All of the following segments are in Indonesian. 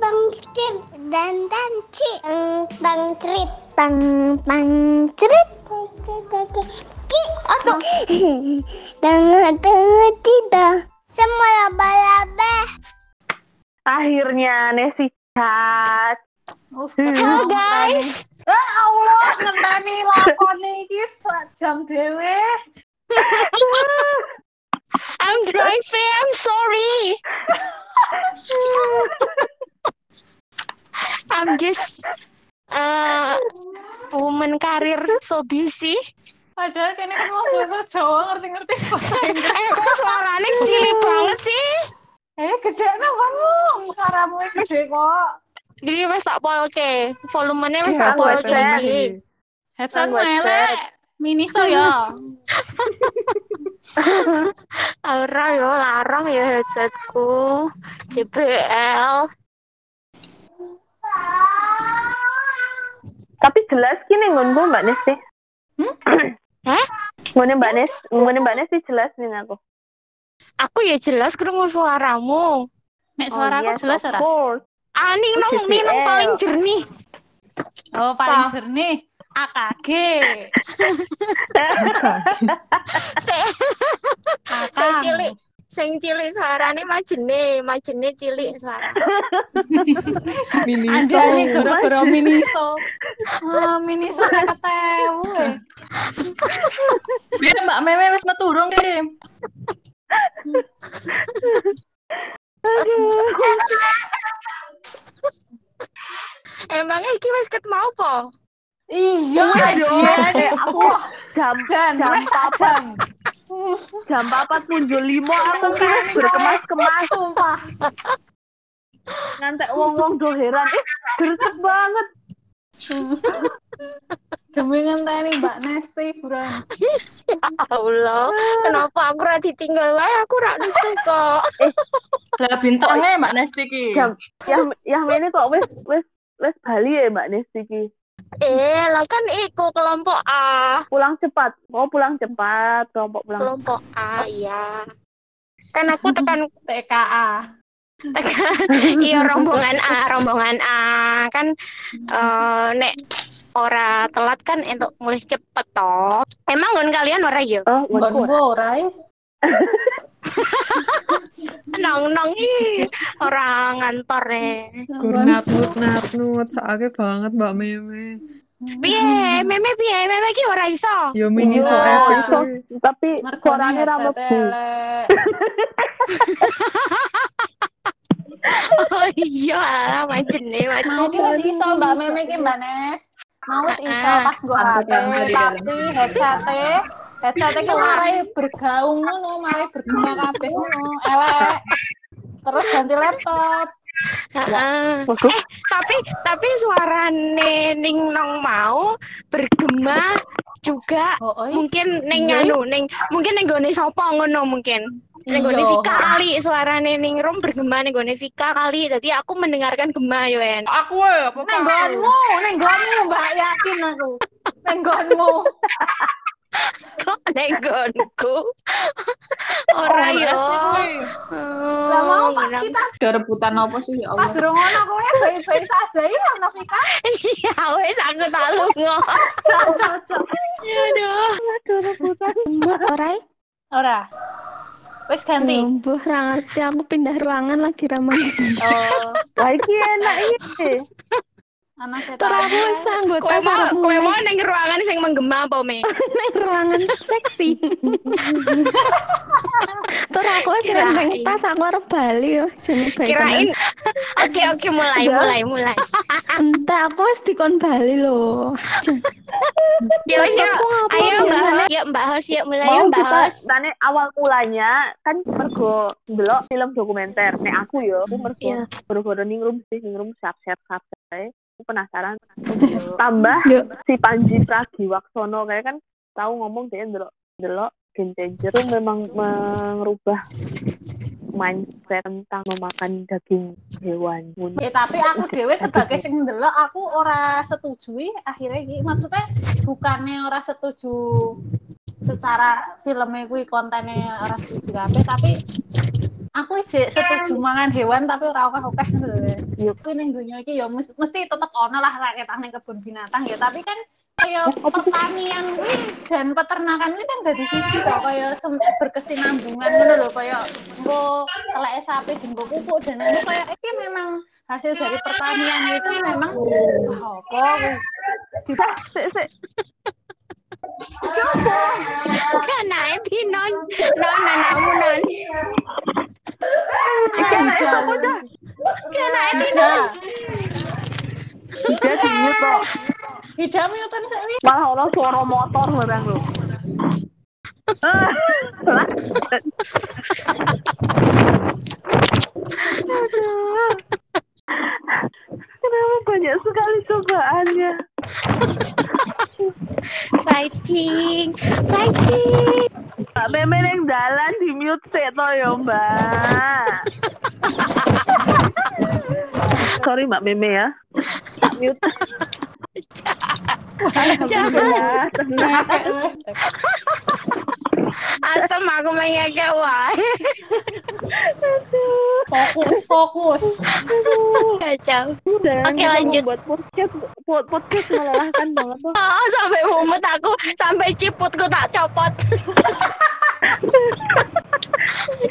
tang crit dan dan crit tang crit. Tang tang crit atau tengah tengah tidak semua laba-laba. Akhirnya Nesi chat. Uh, Halo guys. Ya Allah, ngenteni lakone iki sak jam dhewe. I'm driving I'm sorry I'm just uh, woman karir so busy Padahal kene kan mau bahasa Jawa ngerti-ngerti bahasa Inggris. eh kok suaranya cilik banget sih Eh, gede no kamu. Karamu gede kok. Jadi mas tak polke, volumenya mas Ya, tak polke headset. iki. Headset Kan headset. elek. Miniso ya. Aura yo larang ya headsetku. JBL. Tapi jelas gini ngon gue Mbak Nesi. Hmm? Hah? Ngone Mbak Nes, ngone Mbak Nesi jelas nih aku. Aku ya jelas krungu suaramu. Nek suaraku yes, jelas of ora? course. Aning nong minum paling jernih. Oh, paling jernih. AKG. Saya Kakang. cilik. Sing cilik suarane majene, majene cilik suara. Ada nih gara-gara Miniso. Ah, Miniso saya ketemu. eh. Biar Mbak Meme wis metu urung ki. Emangnya iki wis ketemu apa? Iya, Yo, eh, aku jam Dan, jam papat jam papat punjul limo aku kira berkemas-kemas Sumpah. ngantek wong-wong do heran ih gercep banget Demi ngenteni Mbak Nesti, Buran. Ya Allah, kenapa aku ora ditinggal wae? Aku ora nusu kok. Lah bintangnya Mbak Nesti ki. jam yang yang ini kok wes wes wes Bali ya Mbak Nesti ki Eh, lah kan iku kelompok A. pulang cepat mau pulang cepat kelompok pulang Kelompok A, iya. Kan aku tekan TKA. tekan iya rombongan A, rombongan A. Kan eh nek ora telat kan untuk mulai cepet toh. Emang ngon kalian ora yo? oh ora ya? Nong nong ih, orang ngantor eh. Kurnat nut nat nut saake banget Mbak Meme. Piye, meme piye, meme ki ora iso. Yo mini so epic iso. kuwi. tapi suaranya ra mlebu. Oh iya, lah majene, Mau ki majene. wis iso Mbak Meme ki Mbak Nes. Mau iso Ah. pas nggo HP, tapi headset headset ki marai bergaung ngono, marai bergema kabeh ngono, elek. Terus ganti laptop. Heeh. Eh, tapi tapi suarane Ning Nong mau bergema juga Oh, oh, mungkin ning Iya, anu ning mungkin ning gone sapa ngono mungkin. Ning gone Iya. Vika kali suarane ning Rom bergema ning gone Vika kali. Jadi aku mendengarkan gema yo en. Aku ya apa Neng gonmu, neng gonmu Mbak yakin aku. Neng gonmu. Kok ning gonku? Ora yo. Lah mau pas Oh, kita Ada rebutan apa sih ya pas Allah? durung ngono kowe baik-baik saja ya Novika. Iya wis aku tak lunga. Cocok. Aduh. aduh rebutan Orai, Ora. Wis ganti. Mbuh ra ngerti aku pindah ruangan lagi ramai. Oh, iki enak iki ana wis anggota Kowe mau kowe mau ning ruangan sing menggema apa me? nang ruangan seksi. Tur aku wis nenteng tas aku arep bali yo jeneng baik Kirain Oke oke mulai mulai mulai. Entah aku wis dikon bali lho. Ya wis ngapa Ayo Mbak? Hos, yuk Mbak Hos, yuk mulai Mbak Hos. tane awal mulanya kan mergo ndelok film dokumenter nek aku yo aku mergo Iya. mergo ningrum sih ningrum siap-siap kabeh aku penasaran. Tambah Yo. si Panji Pragiwaksono kayak kan tahu ngomong dia ndelok ndelok game changer itu memang merubah mindset tentang memakan daging hewan. Ya, tapi aku dewe sebagai sing ndelok aku ora setujui akhirnya iki. Maksudnya bukannya ora setuju secara filmnya kuwi kontennya ora setuju kabeh tapi aku jek setuju mangan hewan tapi ora akeh-akeh ngono lho. Kuwi ning donya iki ya mesti, mesti tetep ono lah rakyat ning kebun binatang ya, tapi kan kaya pertanian kuwi dan peternakan kuwi kan dari sisi kok kaya berkesinambungan ngono lho kaya engko teleke sapi dienggo pupuk dan itu kaya iki memang hasil dari pertanian itu memang wah apa di- Sik, sik. Anake di non non anakmu non. Iki anak Udah, sapa dah? Anake di udah. Dia dimut kok. Malah ono suara motor barang lho. Ah, Aduh. Kenapa banyak sekali cobaannya? Fighting, fighting. Mbak Meme yang jalan di mute sih to ya Mbak. Sorry Mbak Meme ya. Tak mute. Jangan. Tenang. Asam aku mengeke wae. fokus fokus Kacau. Udah, Oke, lanjut. Buat podcast, buat podcast melelahkan banget tuh. Oh, sampai mumet aku, sampai ciputku tak copot.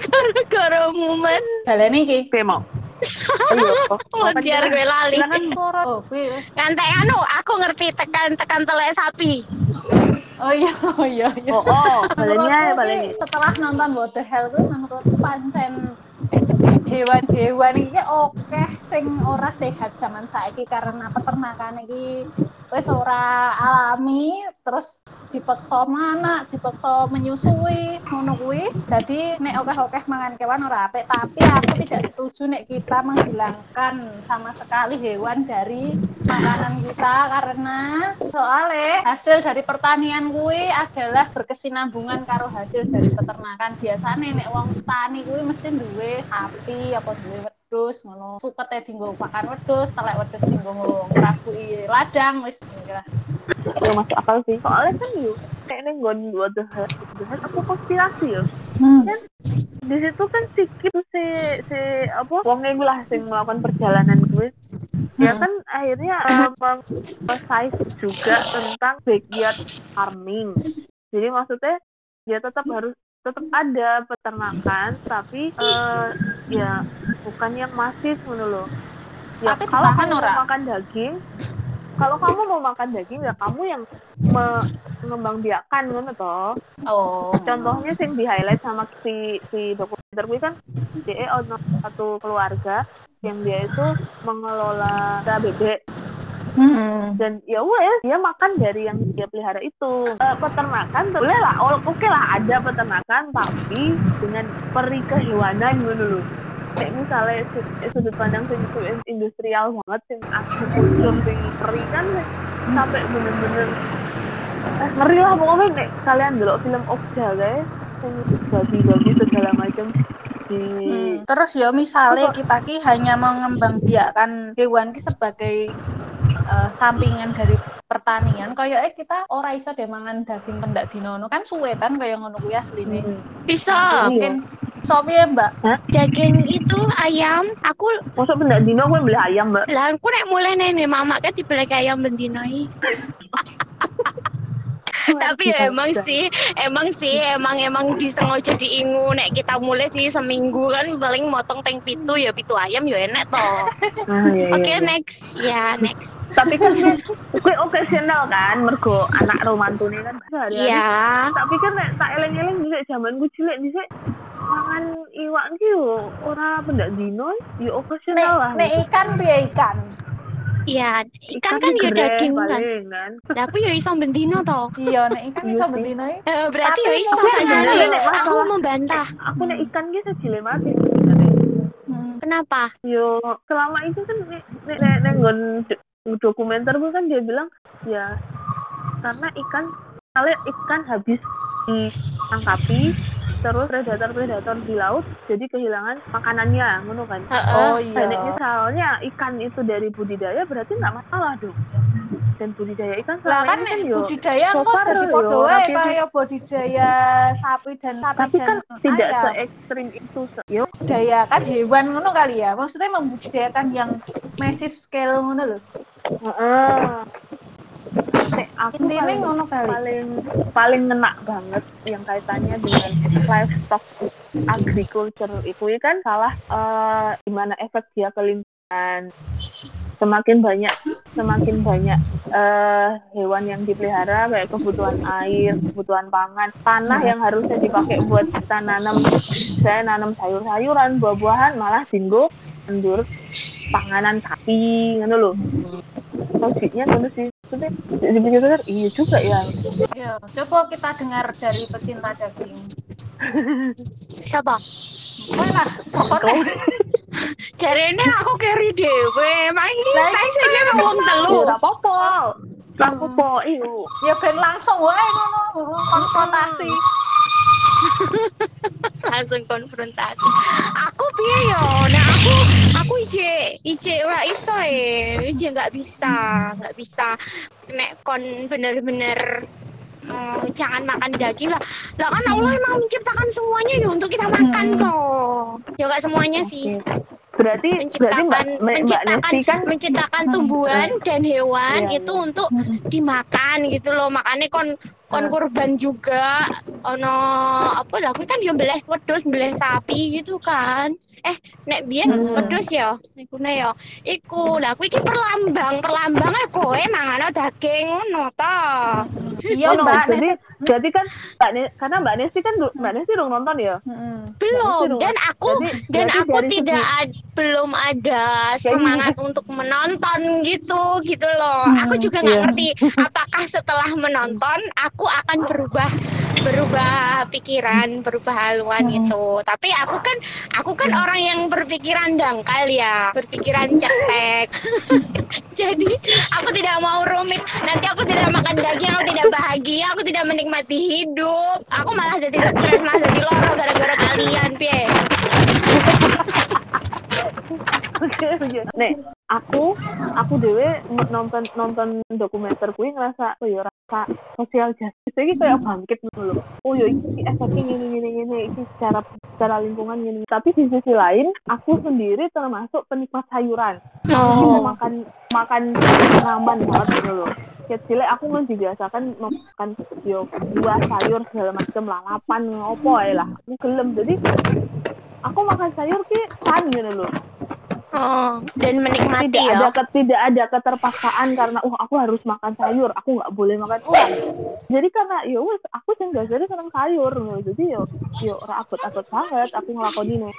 Gara-gara mumet. baleni iki Oke mau. Ayo. Oh, biar gue lali. Oh wis. Ngantek anu, aku ngerti tekan-tekan telek sapi. oh iya oh iya iya Oh, oh. Balenya ya Menurutku balenya. setelah nonton What the Hell tuh menurutku pancen hewan-hewan iki oke sing ora sehat zaman saiki karena peternakan iki wis ora alami terus dipaksa mana dipaksa menyusui ngono kuwi. Dadi nek oke-oke mangan kewan ora apik tapi aku tidak setuju nek kita menghilangkan sama sekali hewan dari makanan kita karena soalnya hasil dari pertanian kuwi adalah berkesinambungan karo hasil dari peternakan. Biasanya nek wong tani kuwi mesti duwe sapi apa duwe wedhus ngono supete dinggo pakan wedhus telek wedhus dinggo ngrabuki ladang wis Ya masuk akal sih. Soalnya kan yuk, kayak nih gon dua the aku konspirasi ya. Di situ kan si si si apa? Wongnya gue lah sing melakukan perjalanan gue. Ya kan akhirnya eh, meng-size juga tentang backyard farming. Jadi maksudnya dia tetap harus tetap ada peternakan tapi eh, ya bukan yang masif ngono loh. Ya Tapi kalau kamu mau makan daging, kalau kamu mau makan daging ya kamu yang mengembangbiakan ngono toh. oh Contohnya sing di highlight sama si si dokumenter gue kan dia satu keluarga yang dia itu mengelola bebek Hmm. dan ya wes dia makan dari yang dia pelihara itu. Eh, peternakan boleh lah oh, oke lah ada peternakan tapi dengan peri kehewanan gitu loh. Kayak misalnya eh, sudut pandang sing itu industrial banget sing asli kujum sing peri kan sampai bener-bener eh, ngeri lah pokoknya nek kalian dulu film Okja guys sing babi-babi segala macam Hmm, Terus ya misalnya kita ki hanya mengembangbiakan hewan ki sebagai eh, sampingan dari pertanian kayak eh kita ora iso deh mangan daging pendak dinono kan suwe kan kayak ngono kuwi asline. Hmm. Bisa. Mungkin sopi ya Mbak. Daging itu ayam, aku Masuk pendak dino gue beli ayam mbak lah aku nek mulai nih mama kan dibeli ayam bendinoi. Tapi ya emang sih, emang sih, emang emang disengaja diingu nek kita mulai sih seminggu kan paling motong teng pitu ya pitu ayam ya enak toh. Ah, iya, iya, Oke iya. next, ya next. tapi kan gue occasional kan mergo anak romantune kan Iya. tapi kan nek tak eleng-eleng bisa zaman gue cilik bisa mangan iwak ki yo ora pendak dino yo occasional lah Nek nek ikan piye ikan? Iya, ikan kan ya daging kan. paling kan Lah aku ya iso bendino toh. Iya nek ikan Iya iso sih. bendino iki. Eh, berarti Tapi ya iso nih. nek Aku membantah. aku nek ikan ki sejile mati Hmm. Kenapa? yo selama itu kan nek nek nggon do- dokumenter gue kan dia bilang ya karena ikan kalian ikan habis ditangkapi terus predator-predator di laut jadi kehilangan makanannya ngono kan Oh Nah, iya. misalnya ikan itu dari budidaya berarti nggak masalah dong dan budidaya ikan Lah selama kan ini kan nek yo budidaya so far yo budidaya sapi dan sapi tapi dan kan tidak ayam. se ekstrim itu se- yo budidayakan hewan ngono kali ya. Maksudnya membudidayakan yang massive scale ngono lho. heeh Nek aku paling, ngono kali. paling paling ngena banget yang kaitannya dengan livestock agriculture itu ya kan salah eh, gimana efek dia ke lingkungan semakin banyak semakin banyak eh, hewan yang dipelihara kayak kebutuhan air kebutuhan pangan tanah yang harusnya dipakai buat kita nanam saya nanam sayur-sayuran buah-buahan malah dinggo mendur panganan sapi ngono loh logiknya ngono sih Maksudnya, dipikir-pikir iya juga ya Ya, coba kita dengar dari pecinta daging. Siapa? Kowe lah, sokone. Jarene aku carry dewe. Mak iki Lah, tak sini emang wong telu. Ora apa-apa. Ora apa-apa, iyo. Ya ben langsung wae ngono, konfrontasi. langsung konfrontasi. Aku piye yo? Nah aku aku ije ije ora iso e. Ije nggak bisa, nggak bisa. Nek kon bener-bener mm, jangan makan daging lah. Lah kan Allah emang menciptakan semuanya ya untuk kita makan toh. Ya nggak semuanya sih. Berarti berarti Menciptakan Mbak Mbak menciptakan Nesti kan menciptakan tumbuhan dan hewan Iya, itu untuk dimakan gitu loh. Makanya kon kon kurban juga. Ono apa lah kan yo mbeleh wedhus mbeleh sapi gitu kan eh nek biyen Hmm. wedhus ya? Iku ne ya? Iku lah kuwi iki perlambang perlambang kowe mangan daging ngono ta. Iya, Oh, no, Mbak. jadi Nes- jadi kan Mbak Ne- karena Mbak Nesti kan Mbak Nesti dong nonton ya. Heeh. belum dan aku Jadi- dan aku tidak ad- belum ada semangat untuk menonton gitu gitu loh. Aku juga nggak iya. ngerti apakah setelah menonton aku akan berubah berubah pikiran berubah haluan gitu. Tapi aku kan aku kan orang yang berpikiran dangkal ya berpikiran cetek. Jadi aku tidak mau rumit. Nanti aku tidak makan daging aku tidak bahagia aku tidak menikmati hidup. Aku malah jadi stres malah jadi loro gara-gara kalian pie. Oke, oke. Nek, aku aku dewe nonton nonton dokumenter kuwi ngerasa oh ya rasa sosial justice iki kayak bangkit lho. Oh ya iki efeknya gini gini gini iki secara secara lingkungan gini. Tapi di sisi lain aku sendiri termasuk penikmat sayuran. Aku oh makan makan tanaman banget gitu loh. Kecil aku kan dibiasakan makan yo buah sayur segala macam lalapan opo ae lah. Aku gelem jadi aku makan sayur ki fun gitu loh Oh, dan menikmati tidak ya. ada ke- tidak ada keterpaksaan karena oh aku harus makan sayur aku nggak boleh makan uang. Jadi karena ya wes aku sing jadi seneng sayur. Loh. jadi yo yo ora abot-abot banget aku ngelakoni nih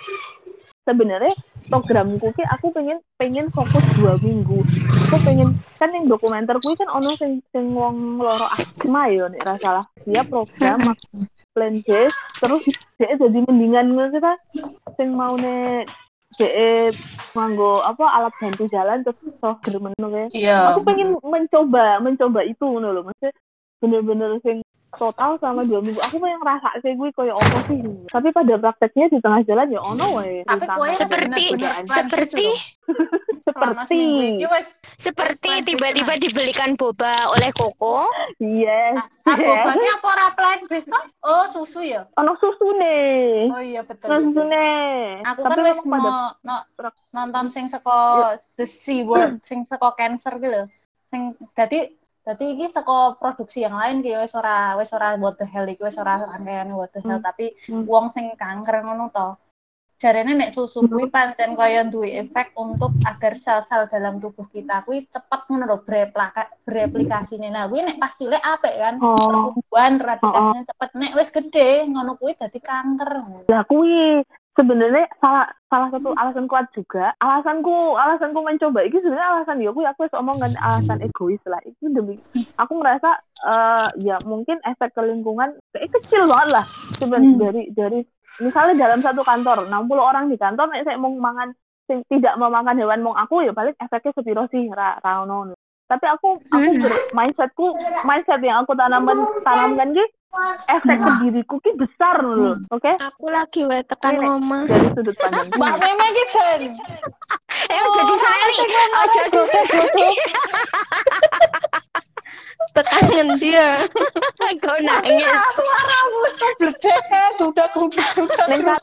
sebenarnya programku ki aku pengen pengen fokus dua minggu. Aku pengen kan yang dokumenter kuwi kan ono sing sing wong loro asma ya nek ra salah. Dia program plan J terus dia jadi mendingan kan sing mau nek dia nganggo apa alat bantu jalan terus so germen kayak Iya. aku pengen mencoba mencoba itu ngono loh maksudnya bener-bener sing total sama dua minggu aku pengen ngerasa sih gue kayak apa sih tapi pada prakteknya di tengah jalan ya ono wae Tapi kowe Seperti seperti selama seperti seperti tiba-tiba dibelikan boba oleh Koko. yes apa bagi apa ora plant based toh? Oh, susu ya. ono susu nih Oh iya betul. ono susu nih Aku tapi kan wis mau nonton sing saka The C Word, sing saka cancer lho. Sing dadi dadi iki saka produksi yang lain ki wis ora wis ora what the hell iki wis ora angkene what the hell Hmm. tapi Hmm. wong sing kanker ngono to. Jarene nek susu kuwi pancen kaya duwe efek untuk agar sel-sel dalam tubuh kita kuwi cepet ngono lho bereplika- bereplikasine. Nah, kuwi nek pas cilik apik kan. oh Pertumbuhan replikasinya cepet. Nek wis gede ngono kuwi dadi kanker. lah kuwi sebenarnya salah salah satu alasan kuat juga. Alasanku alasanku mencoba. Ini sebenarnya alasan ya aku wis omong kan alasan egois lah. Itu demi aku merasa eh, ya mungkin efek ke lingkungan kayak kecil banget lah. Sebenarnya Hmm. dari dari misalnya dalam satu kantor 60 orang di kantor nek saya mau mangan sing tidak memakan hewan mong aku ya paling efeknya sepiro sih ra, ra tapi aku aku Hmm. ber- mindsetku mindset yang aku tanaman tanamkan ki efek ke diriku ki besar loh oke Aku lagi wae tekan ngomong. dari sudut pandang Mbak Meme ki Jen. Eh, oh, jadi seleri. Oh, jadi seleri. Tekan ngendi ya? Aku nangis. Suaramu bledek eh, dudak dudak dudak.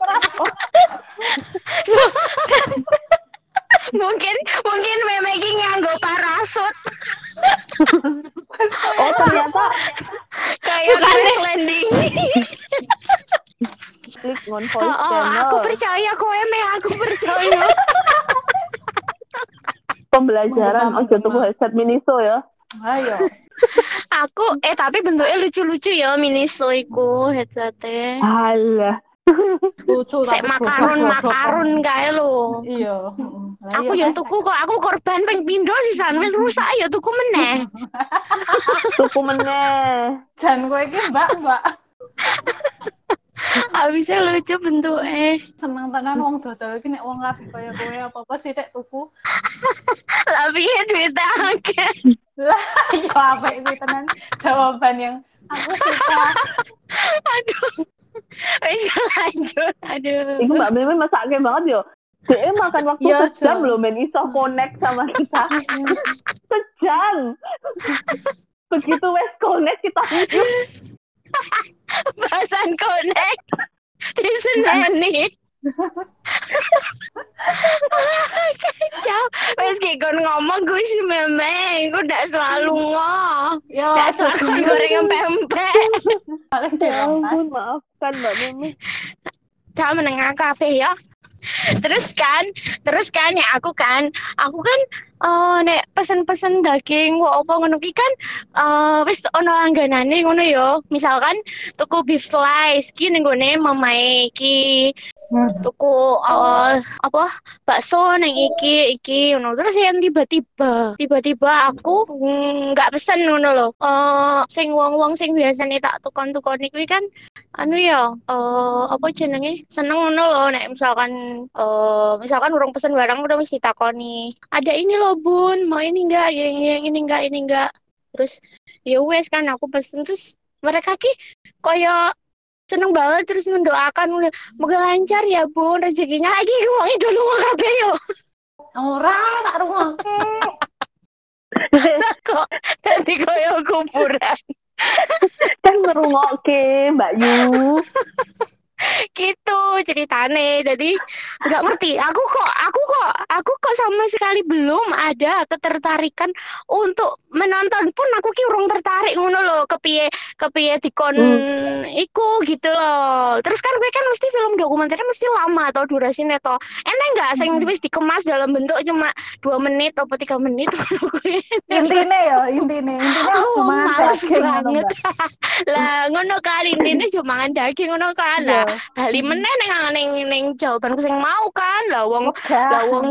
Mungkin mungkin meme iki nganggo parasut oh ternyata kayak crash landing. klik on Oh, voice oh, channel aku percaya kowe me, aku percaya. pembelajaran ojo tuku headset miniso ya Ayo. aku eh tapi bentuknya lucu-lucu ya miniso iku headsetnya. alah Lucu Sek tapi makaron makaron kae lho. Iya. Lah Aku iya ya tuku kok aku korban ping pindho sisan wis rusak ya tuku meneh. tuku meneh Jan kowe iki Mbak, Mbak. Habisnya lucu bentuknya. Seneng tenan wong dodol iki nek wong kabeh kaya kowe apa-apa sih tek tuku. Tapi ya duitnya akeh. Lah ya apa iki tenan jawaban yang aku suka. Aduh. Wis lanjut. Aduh. Iku Mbak Mimi masaknya banget yo. Dia makan waktu Iya, sejam loh men iso connect sama kita. sejam. Begitu wes connect kita hidup. Bahasan connect. Di Seneni. Kacau. Wes kayak kon ngomong gue sih meme. Gue udah selalu ngoh. Yo, Udah selalu goreng pempek. Ya ampun maafkan Mbak Mimi. Cara menengah kafe ya. Terus kan, terus kan ya aku kan, aku kan eh nek pesen-pesen daging wo apa ngono? Ki kan eh wis ono langganane ngono ya. Misalkan tuku beef slice ki ning gone mamae iki. Tuku eh, apa bakso neng iki iki ngono. Terus yang tiba-tiba tiba-tiba aku mm, nggak pesen ngono loh eh sing wong-wong sing biasanya tak tukon-tukon kuwi kan anu ya eh apa jenenge? Seneng ngono loh nek misalkan eh misalkan urung pesen barang udah mesti takoni ada ini loh bun mau ini enggak yang ini, ini enggak ini enggak terus ya wes kan aku pesen. Terus mereka ki koyo seneng banget terus mendoakan. Moga lancar ya bun rezekinya. Lagi uangnya dulu mau kabeh yo. Ora tak rungokke. kok tadi koyo kuburan? Kan merungokke Mbak Yu. Gitu ceritane. Jadi nggak ngerti. Aku kok aku kok aku kok sama sekali belum ada ketertarikan untuk menonton pun aku ki urung tertarik ngono loh kepiye kepiye dikon iku gitu loh terus kan gue kan mesti film dokumenternya mesti lama atau durasinya toh. Enak nggak sing wis dikemas dalam bentuk cuma dua menit atau tiga menit? Intine ya, intine, intine Oh, cuma daging banget. Lah ngono kan ini cuma daging ngono kan lah Iya. Bali meneh neng neng neng jawaban sing mau kan lah wong lah wong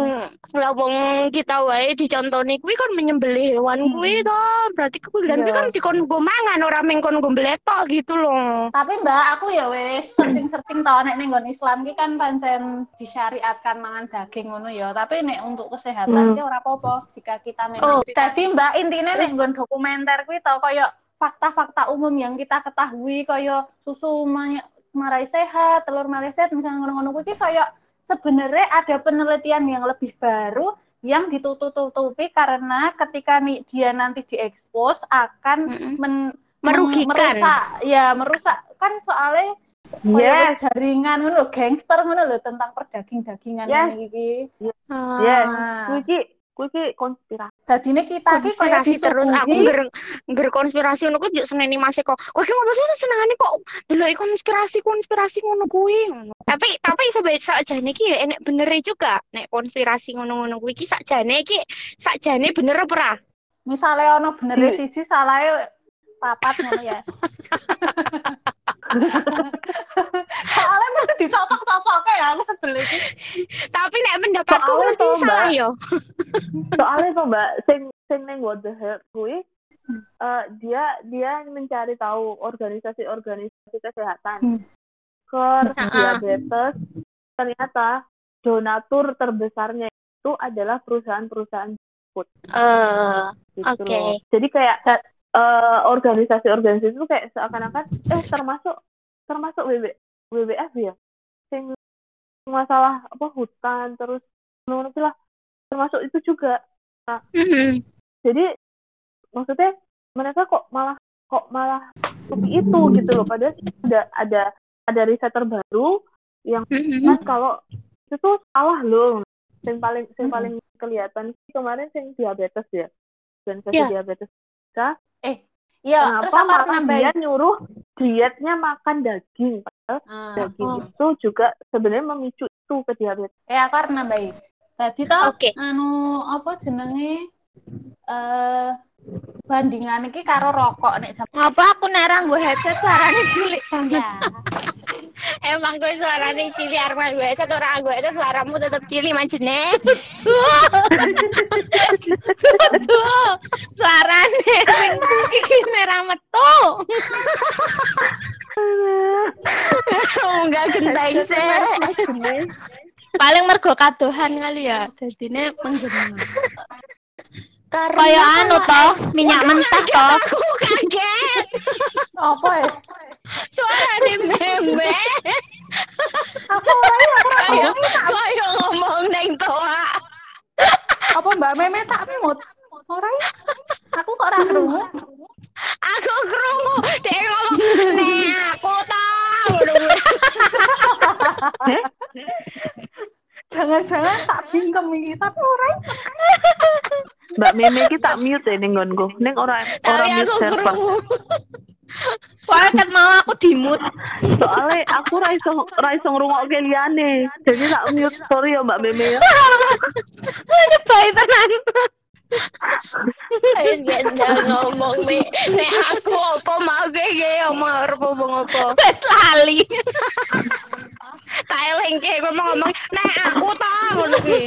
lah wong kita wae dicontoni kuwi kan menyembelih hewan kuwi to berarti kuwi dan kuwi Iya. kan dikon go mangan ora meng kon go mbletok gitu loh Tapi Mbak, aku ya wis searching-searching tau nek ning Islam ki kan pancen disyariatkan mangan daging ngono ya. Tapi nek untuk kesehatan Hmm. ki ora apa-apa jika kita memang. Oh. Jadi Mbak intinya nek Terus- nggon dokumenter kuwi tau koyo fakta-fakta umum yang kita ketahui koyo susu ma- marai sehat, telur marai sehat misalnya ngono-ngono kuwi koyo sebenarnya ada penelitian yang lebih baru yang ditutup-tutupi karena ketika nih dia nanti diekspos akan men- merugikan merusak ya merusak kan soalnya Yes. kayak jaringan ngono gangster ngono lho tentang perdaging-dagingan Yes. ini iki. Ah, Yes. Nah, Kuwi ki konspirasi. dadine kita ki konspirasi terus? Aku disuguhi ger ger konspirasi ngono kuwi yo seneni masih kok. Kok ki ngono sih senengane kok delok konspirasi konspirasi ngono kuwi. Tapi tapi sebaik sakjane ki ya enek bener juga. Nek konspirasi ngono-ngono kuwi ki sakjane ki sakjane bener apa ora? Misalnya ono bener siji salahnya papat ngono ya. Soalnya mesti dicocok-cocok ya aku sebel iki. tapi nek pendapatku Soalnya mesti salah yo Soalnya tuh Mbak, sing sing neng what the hell kuwi eh, dia dia mencari tahu organisasi-organisasi kesehatan. Hmm. Ker, Heeh. diabetes, ternyata donatur terbesarnya itu adalah perusahaan-perusahaan eh gitu Oke. loh. Jadi kayak Eh, organisasi-organisasi itu kayak seakan-akan eh termasuk termasuk WB, WWF ya. Sing masalah apa hutan terus menurut lah. Termasuk itu juga. Mhm. jadi maksudnya mereka kok malah kok malah seperti itu gitu loh. Padahal ada ada ada riset terbaru yang Mhm. kan kalau itu tuh salah loh. Yang paling yang paling kelihatan sih kemarin yang diabetes ya. Dan Ya. diabetes Iya, terus kenapa apa malah nambahin? dia nyuruh dietnya makan daging padahal Ah. daging Oh. itu juga sebenarnya memicu itu ke diabetes Eh aku harus nambahin. Tadi toh Oke. anu apa jenenge eh bandingan iki karo rokok nek jam Apa aku nerang gue headset suaranya cilik banget. ya. Emang gue suaranya cili arman gue satu orang gue itu suaramu tetap cili manjene. Tuh, suaranya sing iki nerang metu. Enggak genteng sih. Paling mergo kadohan kali ya. Dadine menggema. Karena Kayak anu toh, minyak mentah toh. aku kaget. Apa ya? Suara di meme. Apa wae aku ora Kayak ngomong neng toa. apa Mbak Meme tak mut. Ora ya? Aku kok ora krungu. Aku krungu dia ngomong nek aku gue. Jangan-jangan tak bingkem iki, tapi ora ya. Mbak Meme iki tak mute ya ning nggonku. Ning ora ora mute aku server. Soalnya kan mau aku dimut. Soalnya aku ra iso ra iso ngrungokke liyane. Jadi tak mute. Sorry ya Mbak Meme ya. Nyebai tenan. Wis gendal ngomong nih. Nek aku apa mau gege omong arep ngomong apa. Wes lali. Tak eling ke ngomong-ngomong nek aku tahu ngono ki.